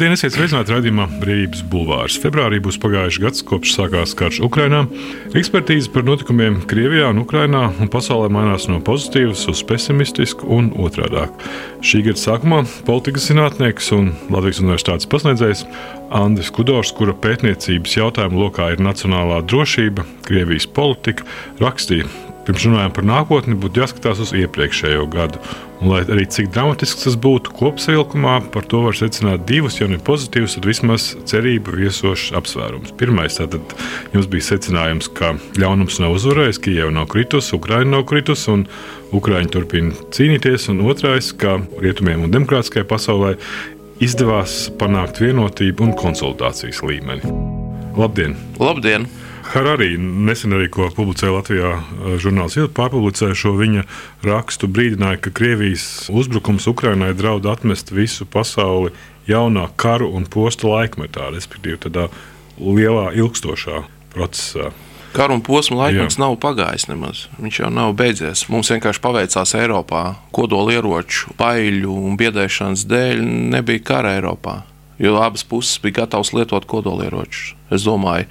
Labdien, esiet sveicināti raidījumā Brīvības bulvārs. Februārī būs pagājuši gads, kopš sākās karš Ukrainā. Ekspertīze par notikumiem Krievijā un Ukrainā un pasaulē mainās no pozitīvas uz pesimistisku un otrādāk. Šī gada sākumā politikas zinātnieks un Latvijas universitātes pasniedzējs Andris Kudors, kura pētniecības jautājumu lokā ir nacionālā drošība, Krievijas politika, rakstīja, Pirms runājam par nākotni, būtu jāskatās uz iepriekšējo gadu. Un, lai arī cik dramatisks tas būtu kopsavilkumā, par to var secināt divus, ja ne pozitīvus, tad vismaz cerību viesošs apsvērums. Pirmais, tātad jums bija secinājums, ka ļaunums nav uzvarējis, Kijava nav kritusi, Ukraina nav kritusi un Ukraiņi turpina cīnīties. Un otrais, ka rietumiem un demokrātiskajai pasaulē izdevās panākt vienotību un konsultācijas līmeni. Labdien! Labdien! Harari nesen arī publicēja Latvijā eh, žurnāls Ilga, pārpublicēja šo viņa rakstu, brīdināja, ka Krievijas uzbrukums Ukrainai draud atmest visu pasauli jaunā karu un posta laikmetā, respektīvi tādā lielā ilgstošā procesā. Kara un posma laikmets Jā. nav pagājis nemaz. Viņš jau nav beidzies. Mums vienkārši paveicās Eiropā. Kodolieroču, baiļu un biedēšanas dēļ nebija kara Eiropā. Jo abas puses bija gatavas lietot kodolieročus. Es domāju,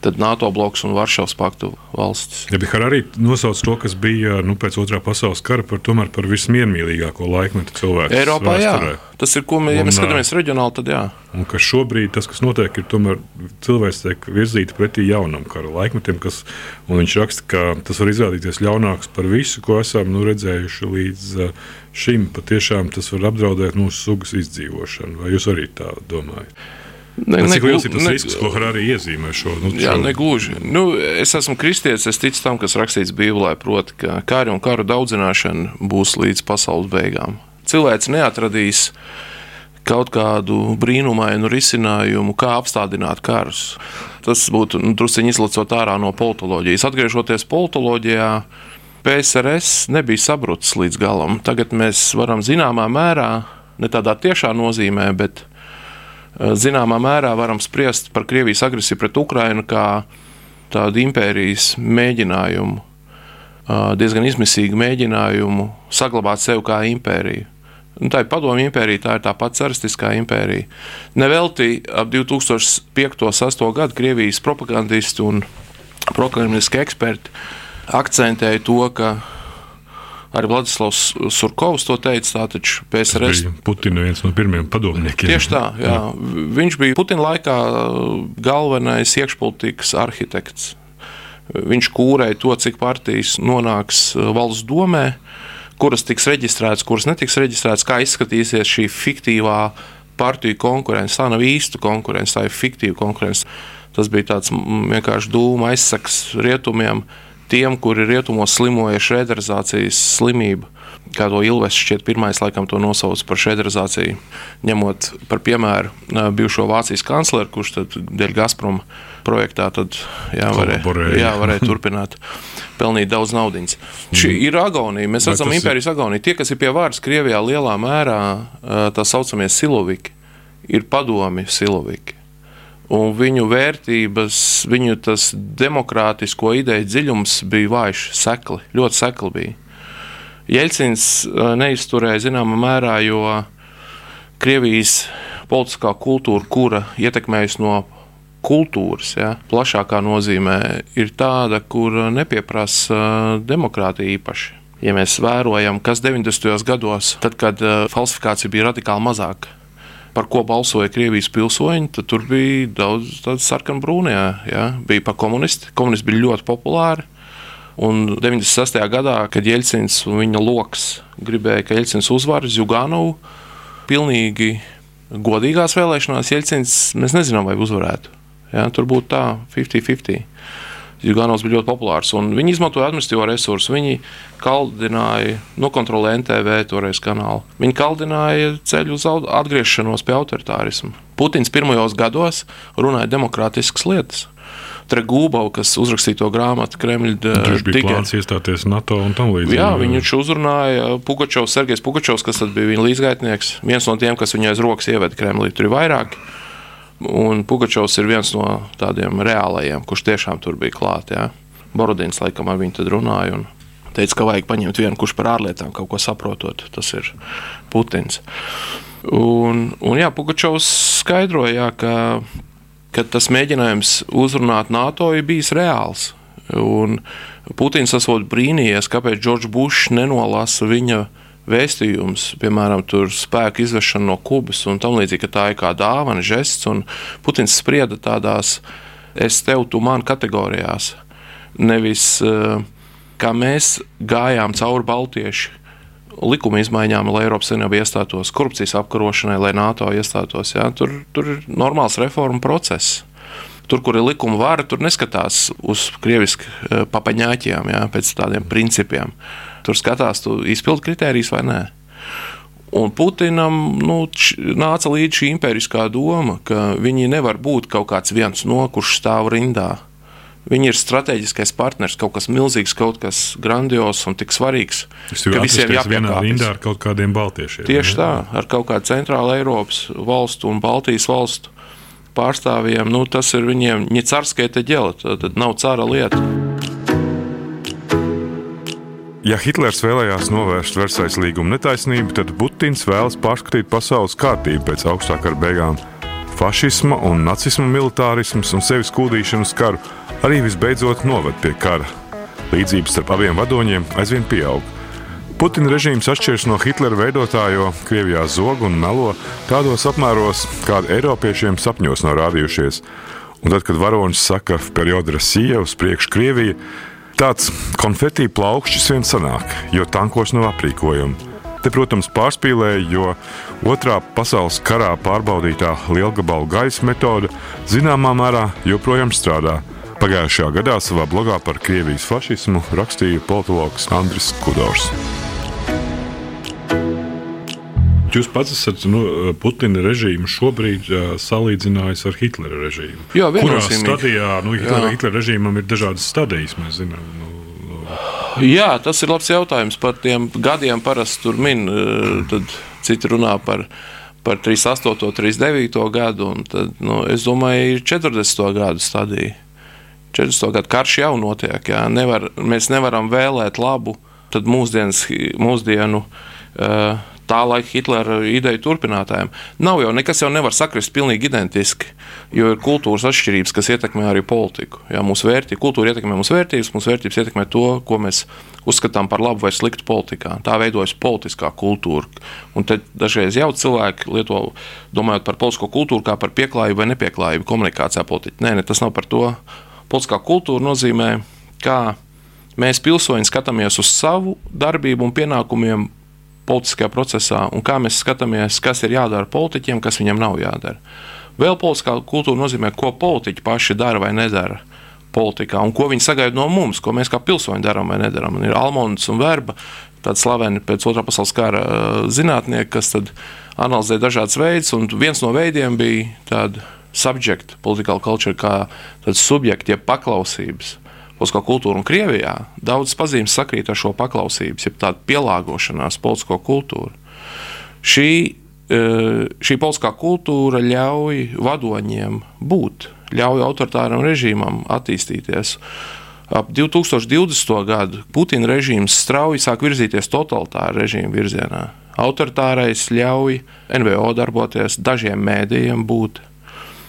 tad NATO bloks un Varšavas paktu valstis. Ja Bihar arī nosauc to, kas bija nu, pēc otrā pasaules kara par, par vismiermīlīgāko laikmetu cilvēku. Eiropā, vēsturē. jā. Tas ir, ko mēs, ja mēs skatāmies reģionāli, tad jā. Un ka šobrīd tas, kas notiek, ir tomēr cilvēks tiek virzīti pretī jaunam kara laikmetam, kas, un viņš raksta, ka tas var izrādīties ļaunāks par visu, ko esam nu, redzējuši līdz šim. Patiešām tas var apdraudēt mūsu sugas izdzīvošanu. Vai jūs arī tā domājat? Ne, Cik liels ir tas ne, risks, ko arī iezīmē šo? Nu, jā, šo... negluži. Nu, es esmu kristietis, es ticu tam, kas rakstīts Bībelē, proti, ka kari un karu daudzināšana būs līdz pasaules beigām. Cilvēks neatradīs kaut kādu brīnumainu risinājumu, kā apstādināt karus. Tas būtu nu, druskuļi izlacot ārā no politoloģijas. Atgriežoties politoloģijā, PSRS nebija sabrucis līdz galam. Tagad mēs varam zināmā mērā, ne tādā tiešā nozīmē, bet zināmā mērā varam spriest par Krievijas agresiju pret Ukrajinu kā tādu impērijas mēģinājumu, eh, diezgan izmisīgu mēģinājumu saglabāt sevi kā impēriju. Nu, tā ir padomju impērija, tā ir tā pati caristiskā impērija. Nevelti ap 2005. gadu Krievijas propagandisti un prokremliski eksperti akcentēja to, ka Arī Vladislavs Surkovs to teica. Tā taču PSRS. Putina viens no pirmajiem padomniekiem. Tieši tā, jā. jā. Viņš bija Putina laikā galvenais iekšpolitikas arhitekts. Viņš kūrēja to, cik partijas nonāks valsts domē, kuras tiks reģistrētas, kuras netiks reģistrētas, kā izskatīsies šī fiktīvā partiju konkurence. Tā nav īsta konkurence, tā ir fiktīva konkurence. Tas bija tāds vienkārši dūma aizsaks rietumiem tiem, kuri rietumos slimoja šrederizācijas slimību. Kā to Ilves šķiet, pirmais laikam to nosauca par šrederizāciju, ņemot par piemēru bijušo Vācijas kancleru, kurš dēļ Gazprom projektā tad, jā, varēja, jā, varēja turpināt pelnīt daudz naudas. Šī mm. ir agonija. Mēs redzam impērijas agoniju. Tie, kas ir pie vārds Krievijā, lielā mērā tā saucamie siloviki, ir padomi siloviki un viņu vērtības, viņu tas demokrātisko ideju dziļums bija vājš, sekli, ļoti sekli bija. Jelcins neizturēja zināmā mērā, jo Krievijas politiskā kultūra, kura ietekmējas no kultūras, ja, plašākā nozīmē, ir tāda, kur nepieprasa demokrātija īpaši. Ja mēs vērojam, kas 90. gados, tad, kad falsifikācija bija radikāli mazāka, par ko balsoja Krievijas pilsoņi, tad tur bija daudz tādu sarkanu brūnijā. Ja? Bija par komunisti. Komunisti bija ļoti populāri. Un 96. gadā, kad Jelcins un viņa lokus gribēja, ka Jelcins uzvar Zuganovu, pilnīgi godīgās vēlēšanās, Jelcins mēs nezinām, vai uzvarētu. Ja? Tur būtu tā 50-50. Juganovs bija ļoti populārs. Viņi izmantoja administratīvo resursu. Viņi kaldināja, nokontrolēja NTV toreiz kanālu. Viņi kaldināja ceļu uz atgriešanos pie autoritārisma. Putins pirmajos gados runāja demokrātiskas lietas. Tregūbau, kas uzrakstīja to grāmatu, Kremļa plāns iestāties NATO un tam līdzīgi. Jā, viņš uzrunāja Pugačovs, Sergejs Pugačovs, kas bija viņa līdzgaitnieks. Viens no tiem, kas viņai aiz rokas ieveda Kremlī. Tur ir vairāki. Un Pugačovs ir viens no tādiem reālajiem, kurš tiešām tur bija klāts. Ja? Borodins laikam ar viņu runāja un teica, ka vajag paņemt vienu, kurš par ārlietām kaut ko saprotot. Tas ir Putins. Un, un jā, Pugačovs skaidroja, ka, ka tas mēģinājums uzrunāt NATO ir bijis reāls. Un Putins esot brīnījies, kāpēc Džordžs Bušs nenolasa viņa vēstījums, piemēram, spēku izvešana no Kubas un tam līdzīgi, ka tā ir kā dāvana, žests. Putins sprieda tādās es tev, tu man kategorijās. Nevis uh, kā mēs gājām cauri Baltiešu likuma izmaiņām, lai Eiropas Savienība iestātos, korupcijas apkarošanai, lai NATO iestātos. Ja? Tur, tur ir normāls reformu process. Tur, kur ir likuma vara, tur neskatās uz krievisku eh, papaņāķiem, ja, pēc tādiem principiem. Tur skatās, tu izpildi kritērijas vai nē. Un Putinam nu, nāca līdzi šī impēriskā doma, ka viņi nevar būt kaut kāds viens no, kurš stāv rindā Viņi ir strateģiskais partners, kaut kas milzīgs, kaut kas grandios un tik svarīgs. Es ka visiem jāpiekāpjas. vienā ar kaut kādiem baltiešiem. Tieši ne? tā, ar kaut kādu centrālu Eiropas valstu un Baltijas valstu pārstāvjiem. Nu, tas ir viņiem ņecarskie te ģela, tad nav cara lieta. Ja Hitlers vēlējās novērst Versailles līguma netaisnību, tad Putins vēlas pārskatīt pasaules kārtību pēc augstākā beigām. Fašisma un nacisma militārisms un sevis kūdīšanas karu arī visbeidzot noved pie kara. Līdzības starp abiem vadoņiem aizvien pieaug. Putina režīms atšķiras no Hitlera veidotājo, Krievijā zog un melo tādos apmēros, kādi Eiropiešiem sapņos nav rādījušies. Un tad, kad varonis saka, ka perioda Rasija uz priekšu Krievija, tāds konfetī plaukšķis vien sanāk, jo tankos nav aprīkojuma. Te, protams, pārspīlēja, jo otrā pasaules karā pārbaudītā lielgabalu gaisa metode zināmā mērā joprojām strādā. Pagājušajā gadā savā blogā par Krievijas fašismu rakstīja politologs Andris Kudors. Jūs pats esat nu, Putina režīmu šobrīd uh, salīdzinājis ar Hitlera režīmu. Jā, Kurā stadijā nu, Hitlera, Hitlera režīmam ir dažādas stadijas, mēs zinām. Nu, nu. Jā, tas ir labs jautājums par tiem gadiem. Parasti tur min, tad citi runā par, par 38, 39 gadu, un tad, nu, es domāju, ir 40 gadu stadija. 40. gadu karš jau notiek. Jā. Nevar, mēs nevaram vēlēt labu mūsdienas, mūsdienu. Uh, tā laika Hitlera ideju turpinātājiem. Nav jau nekas, jau nevar sakrist pilnīgi identiski, jo ir kultūras atšķirības, kas ietekmē arī politiku. Jā, mūsu vērtība, kultūra ietekmē mūsu vērtības, mūsu vērtības ietekmē to, ko mēs uzskatām par labu vai sliktu politikā. Tā veidojas politiskā kultūra. Un tad dažreiz jau cilvēki lieto, domājot par politisko kultūru, kā par pieklājību vai nepieklājību komunikācijā politiķi. Nē, ne, tas nav par to Politiskā kultūra nozīmē, kā mēs pilsoņi skatāmies uz savu darbību un pienākumiem politiskajā procesā, un kā mēs skatāmies, kas ir jādara politiķiem, kas viņam nav jādara. Vēl politiskā kultūra nozīmē, ko politiķi paši dara vai nedara politikā, un ko viņi sagaida no mums, ko mēs kā pilsoņi darām vai nedarām. Un ir Almonds un Verba, tādi slaveni pēc otrā pasaules kara zinātnieki, kas analizē dažādas veidus, un viens no veidiem bija tāds subject, political culture, kā tāds subjekts, jeb paklausības. Politiskā kultūra un Krievijā daudz pazīmes sakrīt ar šo paklausības, jeb tādu pielāgošanās politisko kultūru. Šī, e, šī politiskā kultūra ļauj vadoņiem būt, ļauj autoritāram režīmam attīstīties. Ap 2020. gadu Putina režīms strauji sāk virzīties totalitāra režīma virzienā. Autoritārais ļauj NVO darboties, dažiem mēdījiem būt,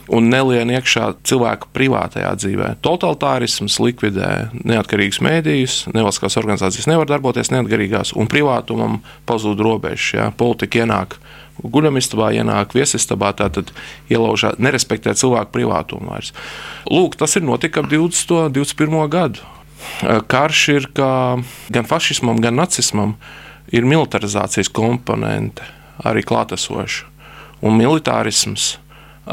un nelien iekšā cilvēka privātajā dzīvē. Totalitārisms likvidē neatkarīgus mēdījus, nevalstiskās organizācijas nevar darboties neatkarīgās, un privātumam pazūd robežas. Ja? Politika ienāk guļamistabā, ienāk viesistabā, tad ielaužā, nerespektē cilvēku privātumu vairs. Lūk, tas ir notika ap 20. un 21. gadu. Karš ir gan fašismam, gan nacismam, ir militarizācijas komponente arī klātesoša. Un militārisms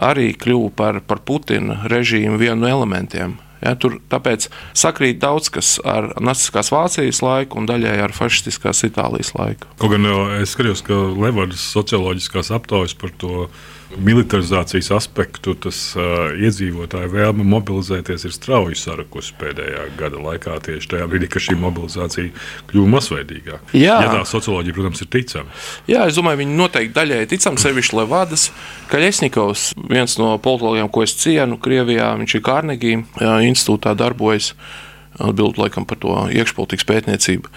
arī kļuva par, par Putina režīmu vienu no elementiem. Ja, tur tāpēc sakrīt daudz kas ar nacistiskās Vācijas laiku un daļai ar fašistiskās Itālijas laiku. Kaut gan es skatījos, ka Levadas socioloģiskās aptaujas par to militarizācijas aspektu, tas uh, iedzīvotāju vēlme mobilizēties ir strauji sarakusi pēdējā gada laikā, tieši tajā brīdī, kad šī mobilizācija kļuva masveidīgāka. Jā. Ja tā socioloģija, protams, ir ticama. Jā, es domāju, viņi noteikti daļai ticam, sevišķi Levadas. Kaļesnikovs, viens no politologiem, ko es cienu Krievijā, viņš ir Kārnegī institūtā darbojas, atbild laikam par to iekšpolitikas pētniecību.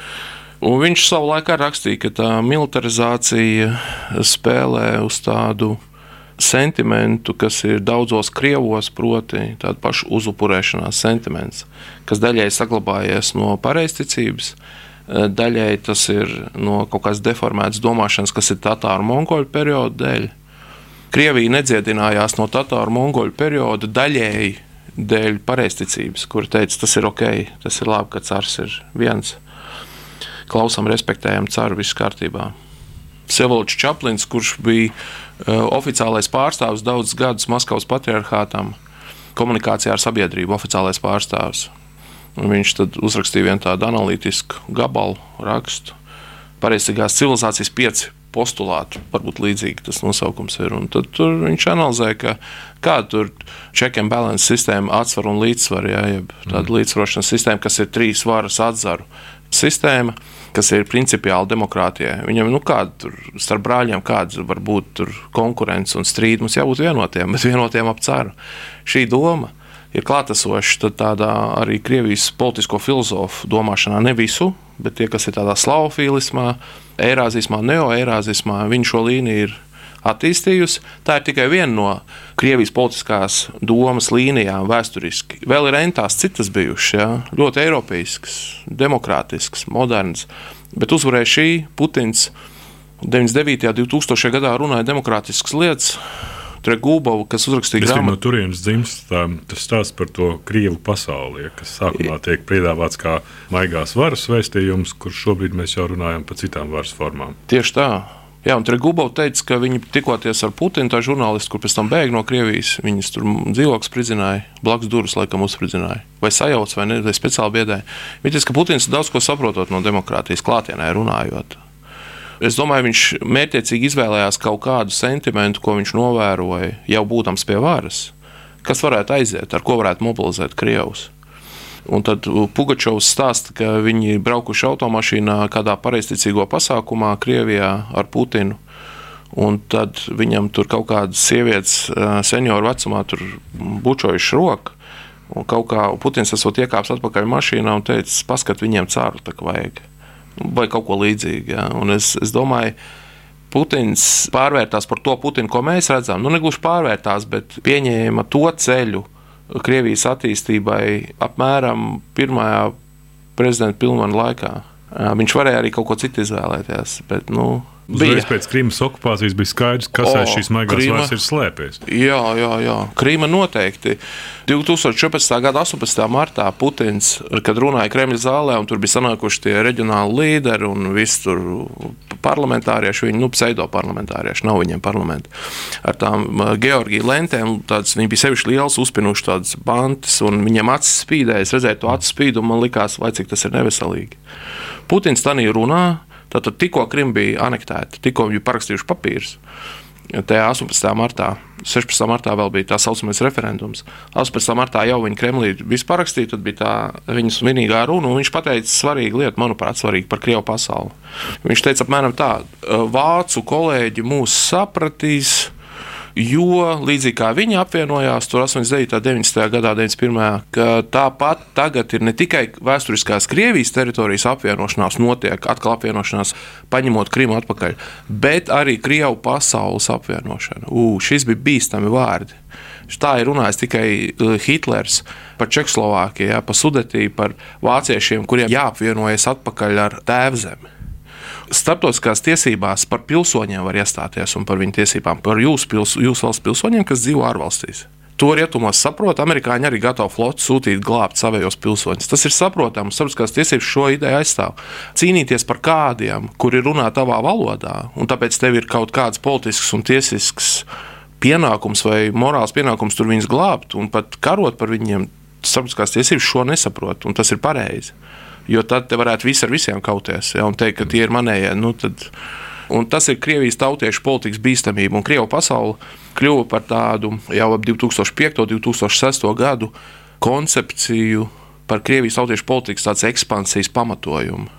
Un viņš savā laikā rakstīja, ka tā militarizācija spēlē uz tādu sentimentu, kas ir daudzos krievos, proti, tāda paša uzupurēšanās sentiments, kas daļai saglabājies no pareizticības, daļai tas ir no kaut kādas deformētas domāšanas, kas ir Tatāru mongoļu perioda dēļ. Krievija nedziedinājās no Tatāru mongoļu perioda daļēji dēļ pareizticības, kur teica, tas ir ok, tas ir labi, ka cars ir viens. Klausām, respektējam caru, viss kārtībā. Sevolds Čaplins, kurš bija uh, oficiālais pārstāvis daudzus gadus Maskavas patriarchātam, komunikācijā ar sabiedrību, oficiālais pārstāvis. Un viņš tad uzrakstīja vienu tādu analītisku gabalu rakstu. Pareizākās civilizācijas pieci postulātu, varbūt līdzīgi tas nosaukums ir. Un tad viņš analizē, ka kāda tur check and balance sistēma, atsvaru un līdzsvaru, ja, jeb tāda mm. līdzsvarošanas sistēma, kas ir trīs varas atzaru sistēma kas ir principiāli demokrātijai. Viņam, nu, kāda tur starp brāļiem, kāda var būt konkurence un strīdi, mums jābūt vienotiem, bet vienotiem ap ceru. Šī doma ir klātesoša arī Krievijas politisko filozofu domāšanā, ne visu, bet tie, kas ir tādā slavofīlismā, eirāzismā, neoeirāzismā, viņi šo līniju ir attīstījusi. Tā ir tikai viena no Krievijas politiskās domas līnijām vēsturiski. Vēl ir entās citas bijušas, ja? ļoti eiropeiskas, demokrātiskas, modernas, bet uzvarēja šī Putins 99. un 2000. gadā runāja demokrātiskas lietas. Tregūbovu, kas uzrakstīja grāmatu. No turienes dzimst tā, tas stāsts par to krievu pasauli, kas sākumā tiek piedāvāts kā maigās varas vēstījums, kurš šobrīd mēs jau runājam par citām varas formām. Tieši tā. Jā, un Gubovs teica, ka viņi tikkoties ar Putinu, tā žurnālisti, kur pēc tam bēga no Krievijas, viņas tur dzīvoklis spridzināja, blakus durvis laikam uzspridzināja. Vai sajauc, vai ne, vai speciāli biedēja. Teica, ka Putins daudz ko saprotot no demokrātijas klātienē runājot. Es domāju, viņš mērķiecīgi izvēlējās kaut kādu sentimentu, ko viņš novēroja jau būtams pie varas, kas varētu aiziet, ar ko varētu mobilizēt Krievus. Un tad Pugačovs stāsta, ka viņi ir braukuši automašīnā kādā pareizticīgo pasākumā Krievijā ar Putinu. Un tad viņam tur kaut kādas sievietes, senioru vecumā, bučojuši roku. Un kaut kā Putins esot iekāpis atpakaļ mašīnā un teicis, paskat, viņiem cāru tā kā vajag. Vai kaut ko līdzīgu. Ja? Un es, es domāju, Putins pārvērtās par to Putinu, ko mēs redzam. Nu, negluži pārvērtās, bet pieņēma to ceļu, Krievijas attīstībai apmēram pirmajā prezidenta pilnvaru laikā. Viņš varēja arī kaut ko citu izvēlēties. Bet, nu, Uzreiz pēc Krīmas okupācijas bija skaidrs, kas aiz šīs maigās Krīma, ir slēpies. Jā, jā, jā. Krīma noteikti. 2014. gada 18. martā Putins, kad runāja Kremļa zālē, un tur bija sanākuši tie reģionāli līderi un visi tur parlamentārieši, viņi, nu, pseido-parlamentārieši, nav viņiem parlamenti. Ar tām Georgijas lentēm, tādas, viņi bija sevišķi liels, uzpinuši tādas bantas, un viņiem acis spīdēja. Es redzēju to acu spīdumu, man likās, vai cik tas ir neveselīgi. Putins tā runā, Tātad tikko Krim bija anektēta, tikko viņi parakstījuši papīrus. Tajā 18. martā, 16. martā vēl bija tā saucamais referendums. 18. martā jau viņa Kremlī visu parakstīja, tad bija tā viņas vienīgā runa, un viņš pateica svarīgu lietu, manuprāt, svarīgu par Krievu pasauli. Viņš teica apmēram tā, vācu kolēģi mūs sapratīs, Jo līdzīgi kā viņi apvienojās tur 89. un 90. gadā, 91. ka tāpat tagad ir ne tikai vēsturiskās Krievijas teritorijas apvienošanās, notiek atkal apvienošanās, paņemot Krimu atpakaļ, bet arī Krievu pasaules apvienošana. Ugh, šis bija bīstami vārdi. Tā ir runājis tikai uh, Hitlers par Čehoslovākiju, par Sudetiju, par vāciešiem, kuriem jāapvienojas atpakaļ ar tēvzemi starptautiskās tiesībās par pilsoņiem var iestāties un par viņu tiesībām, par jūsu, pils, jūsu valsts pilsoņiem, kas dzīvo ārvalstīs. To rietumos saprot, amerikāņi arī gatavi floti sūtīt glābt savējos pilsoņus. Tas ir saprotams, starptautiskās tiesības šo ideju aizstāv. Cīnīties par kādiem, kuri runā tavā valodā, un tāpēc tev ir kaut kāds politisks un tiesisks pienākums vai morāls pienākums tur viņus glābt un pat karot par viņiem. Starptautiskās tiesības šo nesaprot, un tas ir pareizi. Jo tad te varētu visi ar visiem kauties ja, un teikt, ka tie ir manējie. Nu, tad, Un tas ir Krievijas tautiešu politikas bīstamība. Un Krievija pasaule kļuva par tādu jau ap 2005. un 2006. gadu koncepciju par Krievijas tautiešu politikas ekspansijas pamatojumu.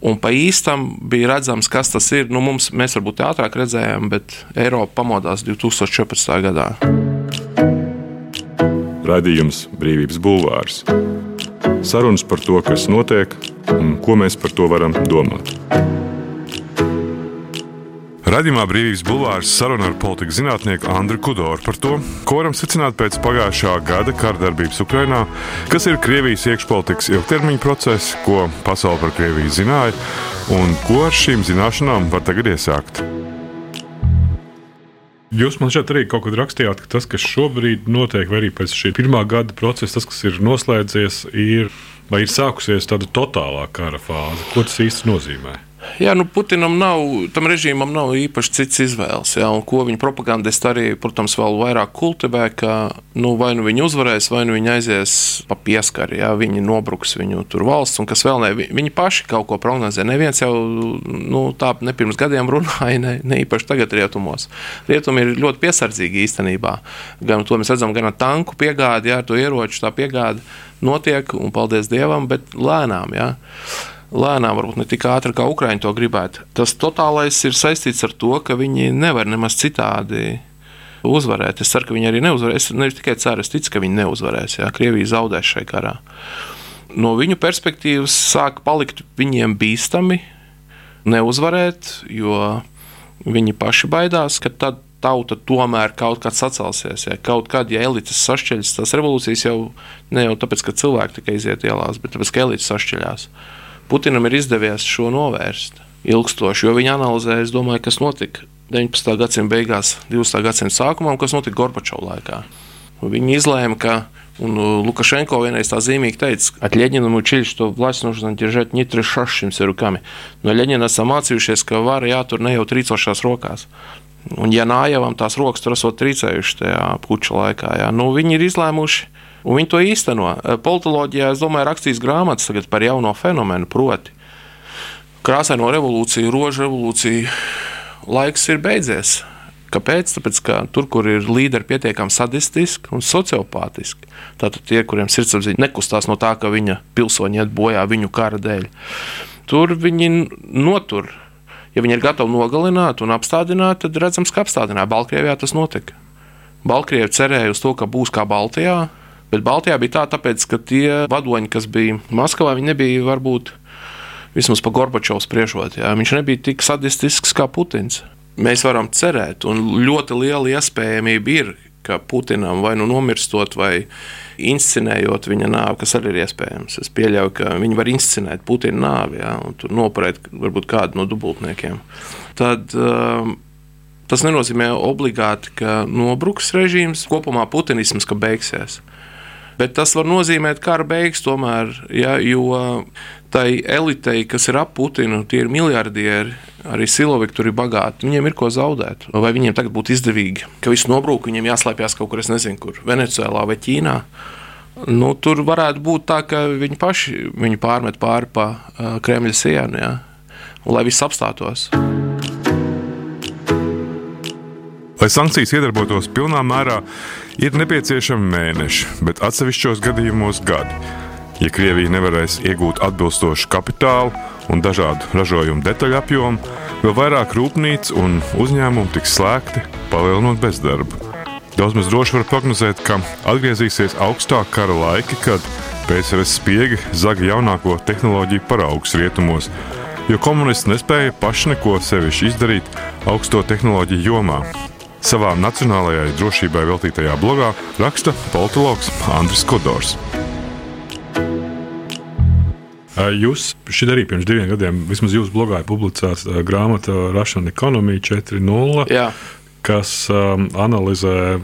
Un pa īstam bija redzams, kas tas ir. Nu, mums, mēs varbūt ātrāk redzējām, bet Eiropa pamodās 2014. gadā. Radījums Brīvības Bulvārs. Sarunas par to, kas notiek, un ko mēs par to varam domāt. Radījumā Brīvības Bulvārs saruna ar politikas zinātnieku Andriu Kudoru par to, ko varam secināt pēc pagājušā gada kārdarbības Ukrajinā, kas ir Krievijas iekšpolitikas ilgtermiņa process, ko pasaule par Krieviju zināja, un ko ar šīm zināšanām var tagad iesākt. Jūs man šeit arī kaut kad rakstījāt, ka tas, kas šobrīd notiek, vai arī pēc šī pirmā gada procesa, tas, kas ir noslēdzies, ir, vai ir sākusies tāda totālā kara fāze. Ko tas īsti nozīmē? Jā, nu Putinam nav, tam režīmam nav īpaši cits izvēles. Jā, un ko viņa propagandisti arī, protams, vēl vairāk kultivē, ka nu, vai nu viņi uzvarēs, vai nu viņi aizies pa pieskari, jā, viņi nobruks viņu tur valsts, un kas vēl ne, viņi paši kaut ko prognozē. Neviens jau nu, tā ne pirms gadiem runāja, ne, ne īpaši tagad rietumos. Rietumi ir ļoti piesardzīgi īstenībā. Gan to mēs redzam, gan ar tanku piegādi, jā, ar to ieroču tā piegādi notiek, un paldies Dievam, bet lēnām. Jā lēnām, varbūt ne tik ātri, kā Ukraiņi to gribētu. Tas totālais ir saistīts ar to, ka viņi nevar nemaz citādi uzvarēt. Es ceru, ka viņi arī neuzvarēs. Es nevis tikai ceru, es ticu, ka viņi neuzvarēs. Jā. Krievija zaudēs šajā karā. No viņu perspektīvas sāk palikt viņiem bīstami neuzvarēt, jo viņi paši baidās, ka tad tauta tomēr kaut kad sacelsies. Ja kaut kad, ja elites sašķeļas, tās revolūcijas jau ne jau tāpēc, ka cilvēki tikai iziet ielās, bet tāpēc, ka elites sašķeļās. Putinam ir izdevies šo novērst ilgstoši, jo viņi analizē, domāju, kas notika 19. gadsimta beigās, 20. gadsimta sākumā un kas notika Gorbačovā laikā. Viņi izlēma, ka Un Lukašenko vienreiz tā zīmīgi teica, ka Leņķinam учили, что власть нужно держать не трясущимися руками. No Leņķina esam mācījušies, ka vara jātur ne jau trīcošās rokās. Un, ja nājavam tās rokas tur esot trīcējuši tajā puča laikā, jā, nu, viņi ir izlēmuši Un viņi to īsteno. Eh, politoloģijā, es domāju, rakstīs grāmatas par jauno fenomenu, proti, krāsaino revolūciju, rožu revolūciju. Laiks ir beidzies. Kāpēc? Tāpēc, ka tur, kur ir līderi pietiekami sadistiski un sociopātiski, tātad tie, kuriem sirdsapziņa nekustās no tā, ka viņa pilsoņi iet bojā viņu kara dēļ, tur viņi notur. Ja viņi ir gatavi nogalināt un apstādināt, tad redzams, ka apstādināja. Baltkrievijā tas notika. Baltkrievi cerēja uz to, ka būs kā Baltijā, Bet Baltijā bija tā, tāpēc, ka tie vadoņi, kas bija Maskavā, viņi nebija varbūt vismaz pa Gorbačovs. Jā. Viņš nebija tik sadistisks kā Putins. Mēs varam cerēt, un ļoti liela iespējamība ir, ka Putinam vai nu nomirstot, vai inscenējot viņa nāvi, kas arī ir iespējams. Es pieļauju, ka viņi var inscenēt Putina nāvi jā, un noturēt varbūt kādu no dubultniekiem. Tad, um, Tas nenozīmē obligāti, ka nobruks režīms, kopumā putinisms, ka beigsies. Bet tas var nozīmēt kara beigas tomēr, ja, jo tai elitei, kas ir ap Putinu, tie ir miljardieri, arī siloviki tur ir bagāti. Viņiem ir ko zaudēt. Vai viņiem tagad būtu izdevīgi, ka viss nobrūk, viņiem jāslēpjas kaut kur, es nezinu, kur Venecijā vai Ķīnā. Nu, tur varētu būt tā, ka viņi paši viņu pārmet pāri pa uh, Kremļa sienu, ja, un lai viss apstātos. Lai sankcijas iedarbotos pilnā mērā, ir nepieciešami mēneši, bet atsevišķos gadījumos gadi. Ja Krievija nevarēs iegūt atbilstošu kapitālu un dažādu ražojumu detaļu apjomu, vēl vairāk rūpnīcu un uzņēmumu tiks slēgti, palielinot bezdarbu. Daudz maz droši var prognozēt, ka atgriezīsies augstāk kara laiki, kad PSRS spiegi zaga jaunāko tehnoloģiju paraugus rietumos, jo komunisti nespēja paši neko sevišķi izdarīt augsto tehnoloģiju jomā. Savā nacionālajai drošībai veltītajā blogā raksta politologs Andris Kodors. Jūs šeit arī pirms diviem gadiem, vismaz jūsu blogā, publicēts grāmata Russian Economy 4.0. Kas um, analizē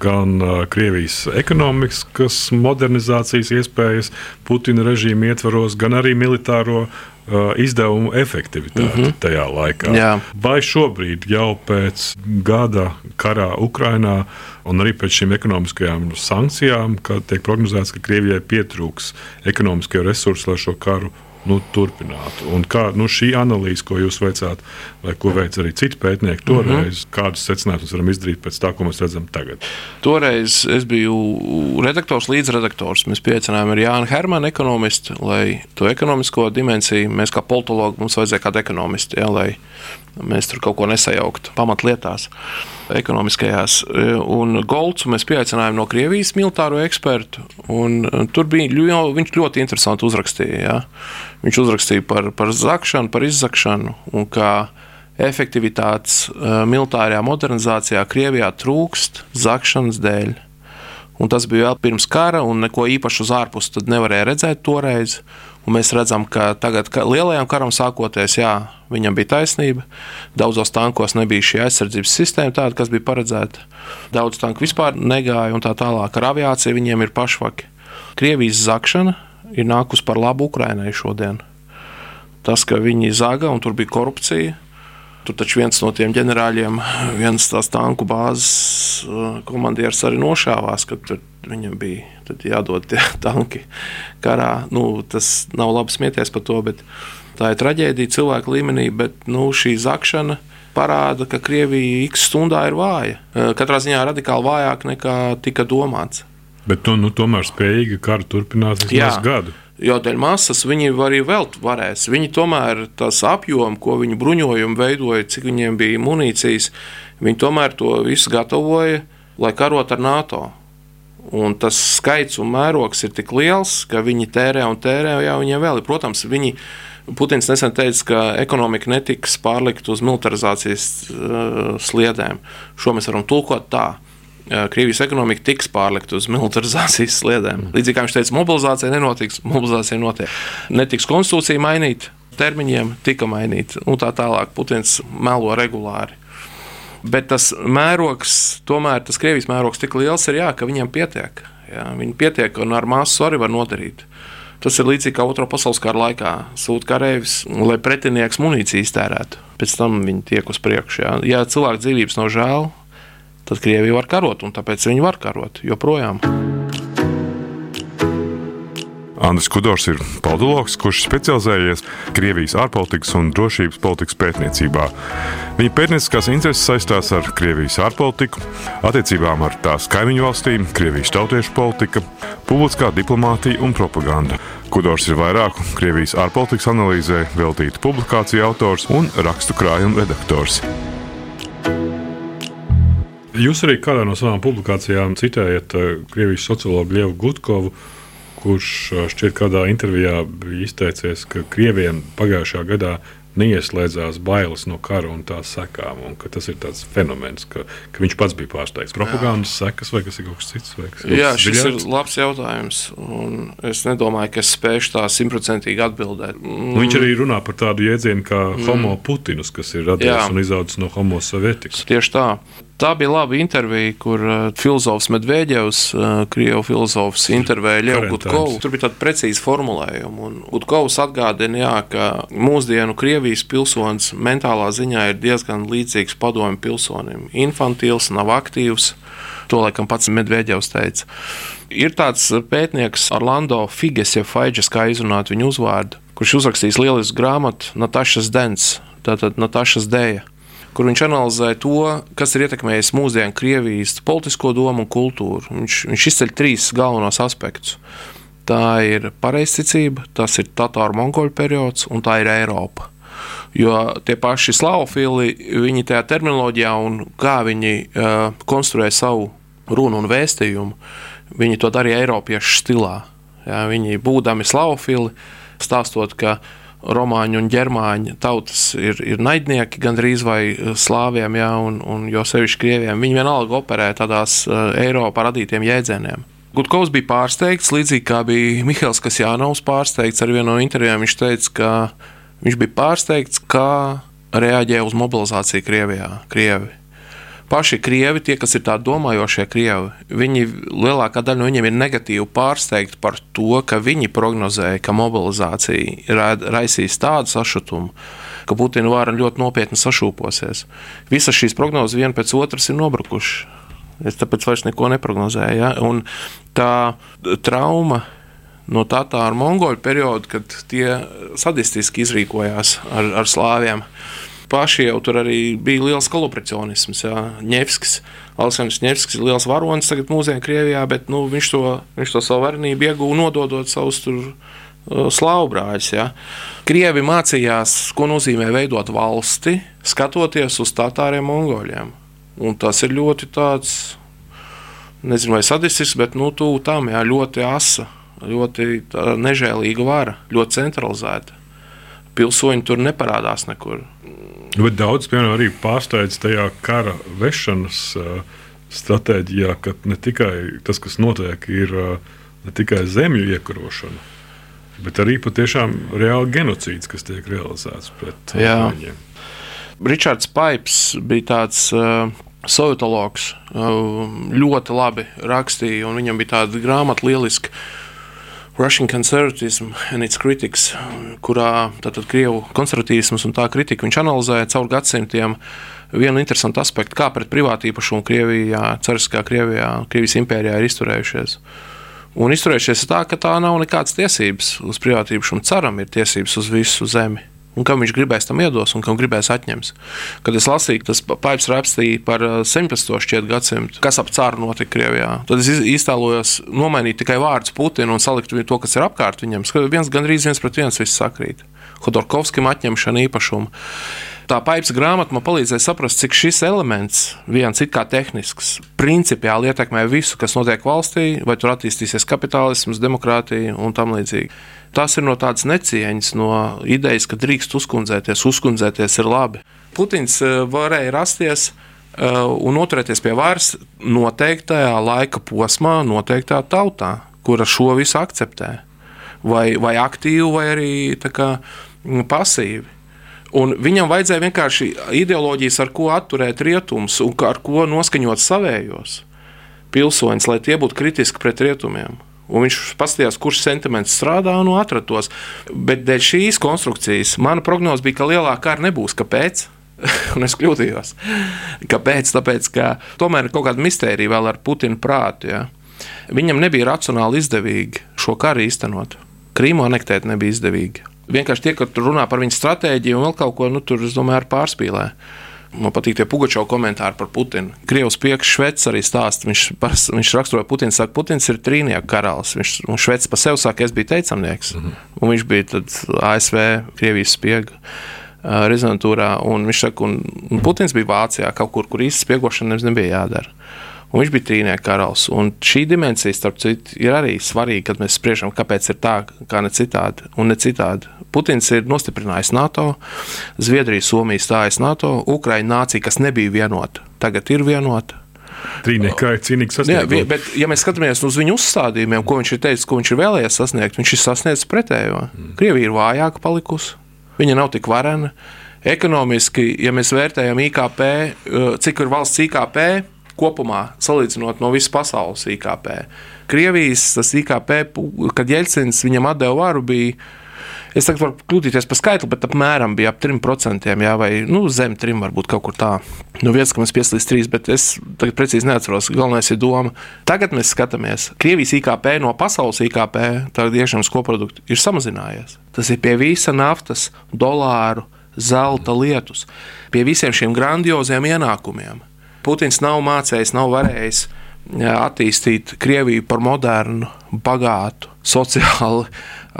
gan uh, Krievijas ekonomikas modernizācijas iespējas, Putina režīma ietvaros, gan arī militāro Uh, izdevumu efektivitāti mm -hmm. tajā laikā. Jā. Vai šobrīd, jau pēc gada karā Ukrajinā, un arī pēc šīm ekonomiskajām sankcijām, kad tiek prognozēts, ka Krievijai pietrūks ekonomiskie resursi, lai šo karu nu, turpinātu. Un kā nu, šī analīze, ko jūs veicāt, vai ko veic arī citi pētnieki, toreiz, mm -hmm. kādus secinājumus varam izdarīt pēc tā, ko mēs redzam tagad? Toreiz es biju redaktors, līdzredaktors. Mēs piecinājām ar Jānu Hermanu, ekonomistu, lai to ekonomisko dimensiju mēs kā politologi mums vajadzēja kādu ekonomistu, ja, mēs tur kaut ko nesajauktu pamatlietās. ekonomiskajās. Un Golcu mēs pieaicinājām no Krievijas militāro ekspertu. Tur bija ļoti, viņš ļoti interesanti uzrakstīja. Ja? Viņš uzrakstīja par, par zakšanu, par izzakšanu un kā efektivitātes militārajā modernizācijā Krievijā trūkst zakšanas dēļ. Un tas bija vēl pirms kara, un neko īpašu uz ārpusi nevarēja redzēt toreiz. Un mēs redzam, ka tagad, ka lielajam karam sākoties, jā, viņam bija taisnība. Daudzos tankos nebija šī aizsardzības sistēma, tāda, kas bija paredzēta. Daudz tanku vispār negāja, un tā tālāk ar aviāciju viņiem ir pašvaki. Krievijas zakšana ir nākus par labu Ukrainai šodien. Tas, ka viņi zaga un tur bija korupcija, Tur taču viens no tiem ģenerāļiem, viens tās tanku bāzes uh, komandieris arī nošāvās, ka viņam bija jādod tie tanki karā. Nu, tas nav labi smieties par to, bet tā ir traģēdija cilvēku līmenī. Bet nu, šī zakšana parāda, ka Krievija x stundā ir vāja. Uh, katrā ziņā radikāli vājāk nekā tika domāts. Bet nu, nu, tomēr spējīga kara turpināt vismaz gadu. Jo dēļ masas viņi arī vēl varēs. Viņi tomēr tas apjoms, ko viņu bruņojumu veidoja, cik viņiem bija munīcijas, viņi tomēr to visu gatavoja, lai karot ar NATO. Un tas skaits un mērogs ir tik liels, ka viņi tērē un tērē, jau viņiem vēl ir. Protams, viņi, Putins nesen teica, ka ekonomika netiks pārlikt uz militarizācijas uh, sliedēm. Šo mēs varam tulkot tā. Krievijas ekonomika tiks pārlikta uz militarizācijas sliedēm. Līdzīgi kā viņš teica, mobilizācija nenotiks, mobilizācija notiek. Netiks konstitūcija mainīta, termiņiem tika mainīta un tā tālāk. Putins melo regulāri. Bet tas mērogs, tomēr tas Krievijas mērogs tik liels ir, jā, ka viņam pietiek. Jā, viņi pietiek un ar māsu arī var nodarīt. Tas ir līdzīgi kā Otrā pasaules kara laikā. Sūta karavīrs, lai pretinieks munīciju iztērētu. Pēc tam viņi tiek uz priekšu. Jā. Ja cilvēku dzīvības nav žēl, tad Krievija var karot, un tāpēc viņi var karot joprojām. Andris Kudors ir politologs, kurš specializējies Krievijas ārpolitikas un drošības politikas pētniecībā. Viņa pētnieciskās intereses saistās ar Krievijas ārpolitiku, attiecībām ar tās kaimiņu valstīm, Krievijas tautiešu politika, publiskā diplomātija un propaganda. Kudors ir vairāku Krievijas ārpolitikas analīzē veltītu publikāciju autors un rakstu krājuma redaktors. Jūs arī kādā no savām publikācijām citējat uh, Krievijas sociologu Lievu Gutkovu, kurš uh, šķiet kādā intervijā bija izteicies, ka Krieviem pagājušā gadā neieslēdzās bailes no kara un tās sekām. Un tas ir tāds fenomens, ka, ka viņš pats bija pārsteigts. Propagandas Jā. sekas vai kas ir kaut kas cits? Kas Jā, šis ziļāts? ir labs jautājums. Es nedomāju, ka es spēšu tā simtprocentīgi atbildēt. Mm. Nu, viņš arī runā par tādu jēdzienu kā mm. homo putinus, kas ir radies un izaudzis no homo sovietikas. Tieši tā. Tā bija laba intervija, kur uh, filozofs Medvedevs, uh, krievu filozofs, intervēja Gutkovu. Tur bija tāda precīza formulējuma. Gutkovs atgādina, jā, ka mūsdienu Krievijas pilsonis mentālā ziņā ir diezgan līdzīgs padomju pilsonim. Infantils, nav aktīvs. To laikam pats Medvedevs teica. Ir tāds pētnieks Orlando Figes, ja Faidžas, kā izrunāt viņu uzvārdu, kurš uzrakstījis lielisku grāmatu Natašas Dens, tātad Natašas Dēja kur viņš analizē to, kas ir ietekmējis mūsdienu Krievijas politisko domu un kultūru. Viņš, viņš izceļ trīs galvenos aspektus. Tā ir pareizticība, tas ir Tatāru mongoļu periods un tā ir Eiropa. Jo tie paši slavofili, viņi tajā terminoloģijā un kā viņi uh, konstruē savu runu un vēstījumu, viņi to darīja Eiropiešu stilā. Ja, viņi būdami slavofili, stāstot, ka uh, romāņu un ģermāņu tautas ir, ir naidnieki gandrīz vai eh, slāviem, ja, un, un jo sevišķi krieviem. Viņi vienalga operē tādās uh, Eiropā radītiem jēdzieniem. Gutkovs bija pārsteigts, līdzīgi kā bija Mihāls Kasjānovs pārsteigts. Ar vienu no intervijām viņš teica, ka viņš bija pārsteigts, kā reaģē uz mobilizāciju Krievijā. Krievi paši krievi, tie, kas ir tādi domājošie krievi, viņi lielākā daļa no viņiem ir negatīvi pārsteigti par to, ka viņi prognozēja, ka mobilizācija raisīs tādu sašutumu, ka Putina vāra ļoti nopietni sašūposies. Visas šīs prognozes viena pēc otras ir nobrukušas. Es tāpēc vairs neko neprognozēju. Ja? Un tā trauma no Tatāru mongoļu perioda, kad tie sadistiski izrīkojās ar, ar slāviem paši jau tur arī bija liels kolaboracionisms. Ņevskis, Aleksandrs Ņevskis ir liels varonis tagad mūsdienu Krievijā, bet nu, viņš, to, viņš to savu varenību ieguva nododot savus tur. Uh, Slāvbrāļs. Ja. Krievi mācījās, ko nozīmē veidot valsti, skatoties uz tatāriem mongoļiem. Un tas ir ļoti tāds, nezinu, vai sadistisks, bet nu, tuvu tam, jā, ļoti asa, ļoti nežēlīga vara, ļoti centralizēta. Pilsoņi tur neparādās nekur. Bet daudz, piemēram, arī pārsteidz tajā kara vešanas uh, stratēģijā, ka ne tikai tas, kas notiek, ir uh, ne tikai zemju iekarošana, bet arī patiešām reāli genocīds, kas tiek realizēts pret viņiem. Ričards Paips bija tāds uh, sovietologs, uh, ļoti labi rakstīja, un viņam bija tāda grāmata lieliska. Russian Conservatism and its Critics, kurā tātad Krievu konservatīvisms un tā kritika viņš analizēja caur gadsimtiem vienu interesantu aspektu, kā pret privātu īpašumu Krievijā, Cariskā Krievijā, Krievijas impērijā ir izturējušies. Un izturējušies tā, ka tā nav nekādas tiesības uz privātu īpašumu. Ceram, ir tiesības uz visu zemi un kam viņš gribēs tam iedos, un kam gribēs atņems. Kad es lasīju, tas Paips rakstīja par 17. Uh, gadsimtu, kas ap cāru notika Krievijā, tad es iztēlojos nomainīt tikai vārdus Putinu un salikt to, kas ir apkārt viņam. Viens gandrīz viens pret viens viss sakrīt. Hodorkovskim atņemšana īpašumu. Tā paipas grāmata man palīdzēja saprast, cik šis elements, viens it kā tehnisks, principiāli ietekmē visu, kas notiek valstī, vai tur attīstīsies kapitālisms, demokrātija un tam līdzīgi. Tas ir no tādas necieņas, no idejas, ka drīkst uzkundzēties, uzkundzēties ir labi. Putins eh, varēja rasties eh, un noturēties pie varas noteiktajā laika posmā, noteiktā tautā, kura šo visu akceptē. Vai, vai aktīvi, vai arī kā, pasīvi. Un viņam vajadzēja vienkārši ideoloģijas, ar ko atturēt rietumus un ar ko noskaņot savējos pilsoņus, lai tie būtu kritiski pret rietumiem. Un viņš paskatījās, kurš sentiments strādā un atrada tos. Bet dēļ šīs konstrukcijas mana prognoze bija, ka lielākā kara nebūs. Kāpēc? un es kļūdījos. Kāpēc? Tāpēc, ka tomēr ir kaut kāda mistērija vēl ar Putina prātu. Ja? Viņam nebija racionāli izdevīgi šo karu īstenot. Krīmu anektēt nebija izdevīgi. Vienkārši tie, kas runā par viņu stratēģiju un vēl kaut ko, nu, tur, es domāju, pārspīlē. Man patīk tie Pugačovs komentāri par Putinu. Krievijas piekš Šveits arī stāsta. Viņš, paras, viņš raksturoja Putinu, saka, Putins ir trīnieku karalis. Viņš un Šveits pa sevi saka, es biju teicamnieks. Mm -hmm. Un viņš bija ASV, Krievijas spiega rezidentūrā. Un viņš saka, un, un Putins bija Vācijā kaut kur, kur īsti spiegošana nebija jādara un viņš bija trīnieku karalis. Un šī dimensija, starp citu, ir arī svarīga, kad mēs spriežam, kāpēc ir tā, kā ne citādi. Un ne citādi. Putins ir nostiprinājis NATO, Zviedrija, Somija stājas NATO, Ukraiņa nācija, kas nebija vienota, tagad ir vienota. Trīniekā ir cīnīgs sasniegums. Jā, bet, ja mēs skatāmies uz viņu uzstādījumiem, ko viņš ir teicis, ko viņš ir vēlējies sasniegt, viņš ir sasniedzis pretējo. Mm. Krievija ir vājāka palikusi, viņa nav tik varena. Ekonomiski, ja mēs vērtējam IKP, cik ir valsts IKP, kopumā, salīdzinot no visas pasaules IKP. Krievijas IKP, kad Jelcins viņam deva varu, bija. Es tagad varu kļūdīties par skaitli, bet apmēram bija ap 3%, jā, vai nu, zem 3%, varbūt kaut kur tā. Nu, viens, ka mēs pieslīdz 3, bet es tagad precīzi neatceros. Galvenais ir doma. Tagad mēs skatāmies, Krievijas IKP no pasaules IKP, tagad iekšzemes koprodukta, ir samazinājies. Tas ir pie visa naftas, dolāru, zelta lietus, pie visiem šiem grandioziem ienākumiem. Putins nav mācējis, nav varējis attīstīt Krieviju par modernu, bagātu, sociāli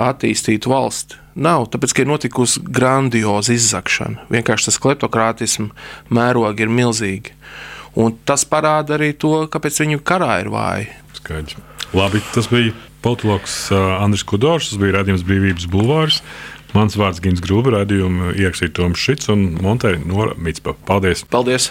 attīstītu valsti. Nav, tāpēc, ka ir notikusi grandioza izzakšana. Vienkārši tas kleptokrātisms mērogi ir milzīgi. Un tas parāda arī to, kāpēc viņu karā ir vāji. Skaidrs. Labi, tas bija politologs Andris Kudors, tas bija redzējums brīvības bulvārs. Mans vārds Gins Grūba, raidījuma ierakstīja Toms Šits un Monteja Nora Mitspa. Paldies! Paldies!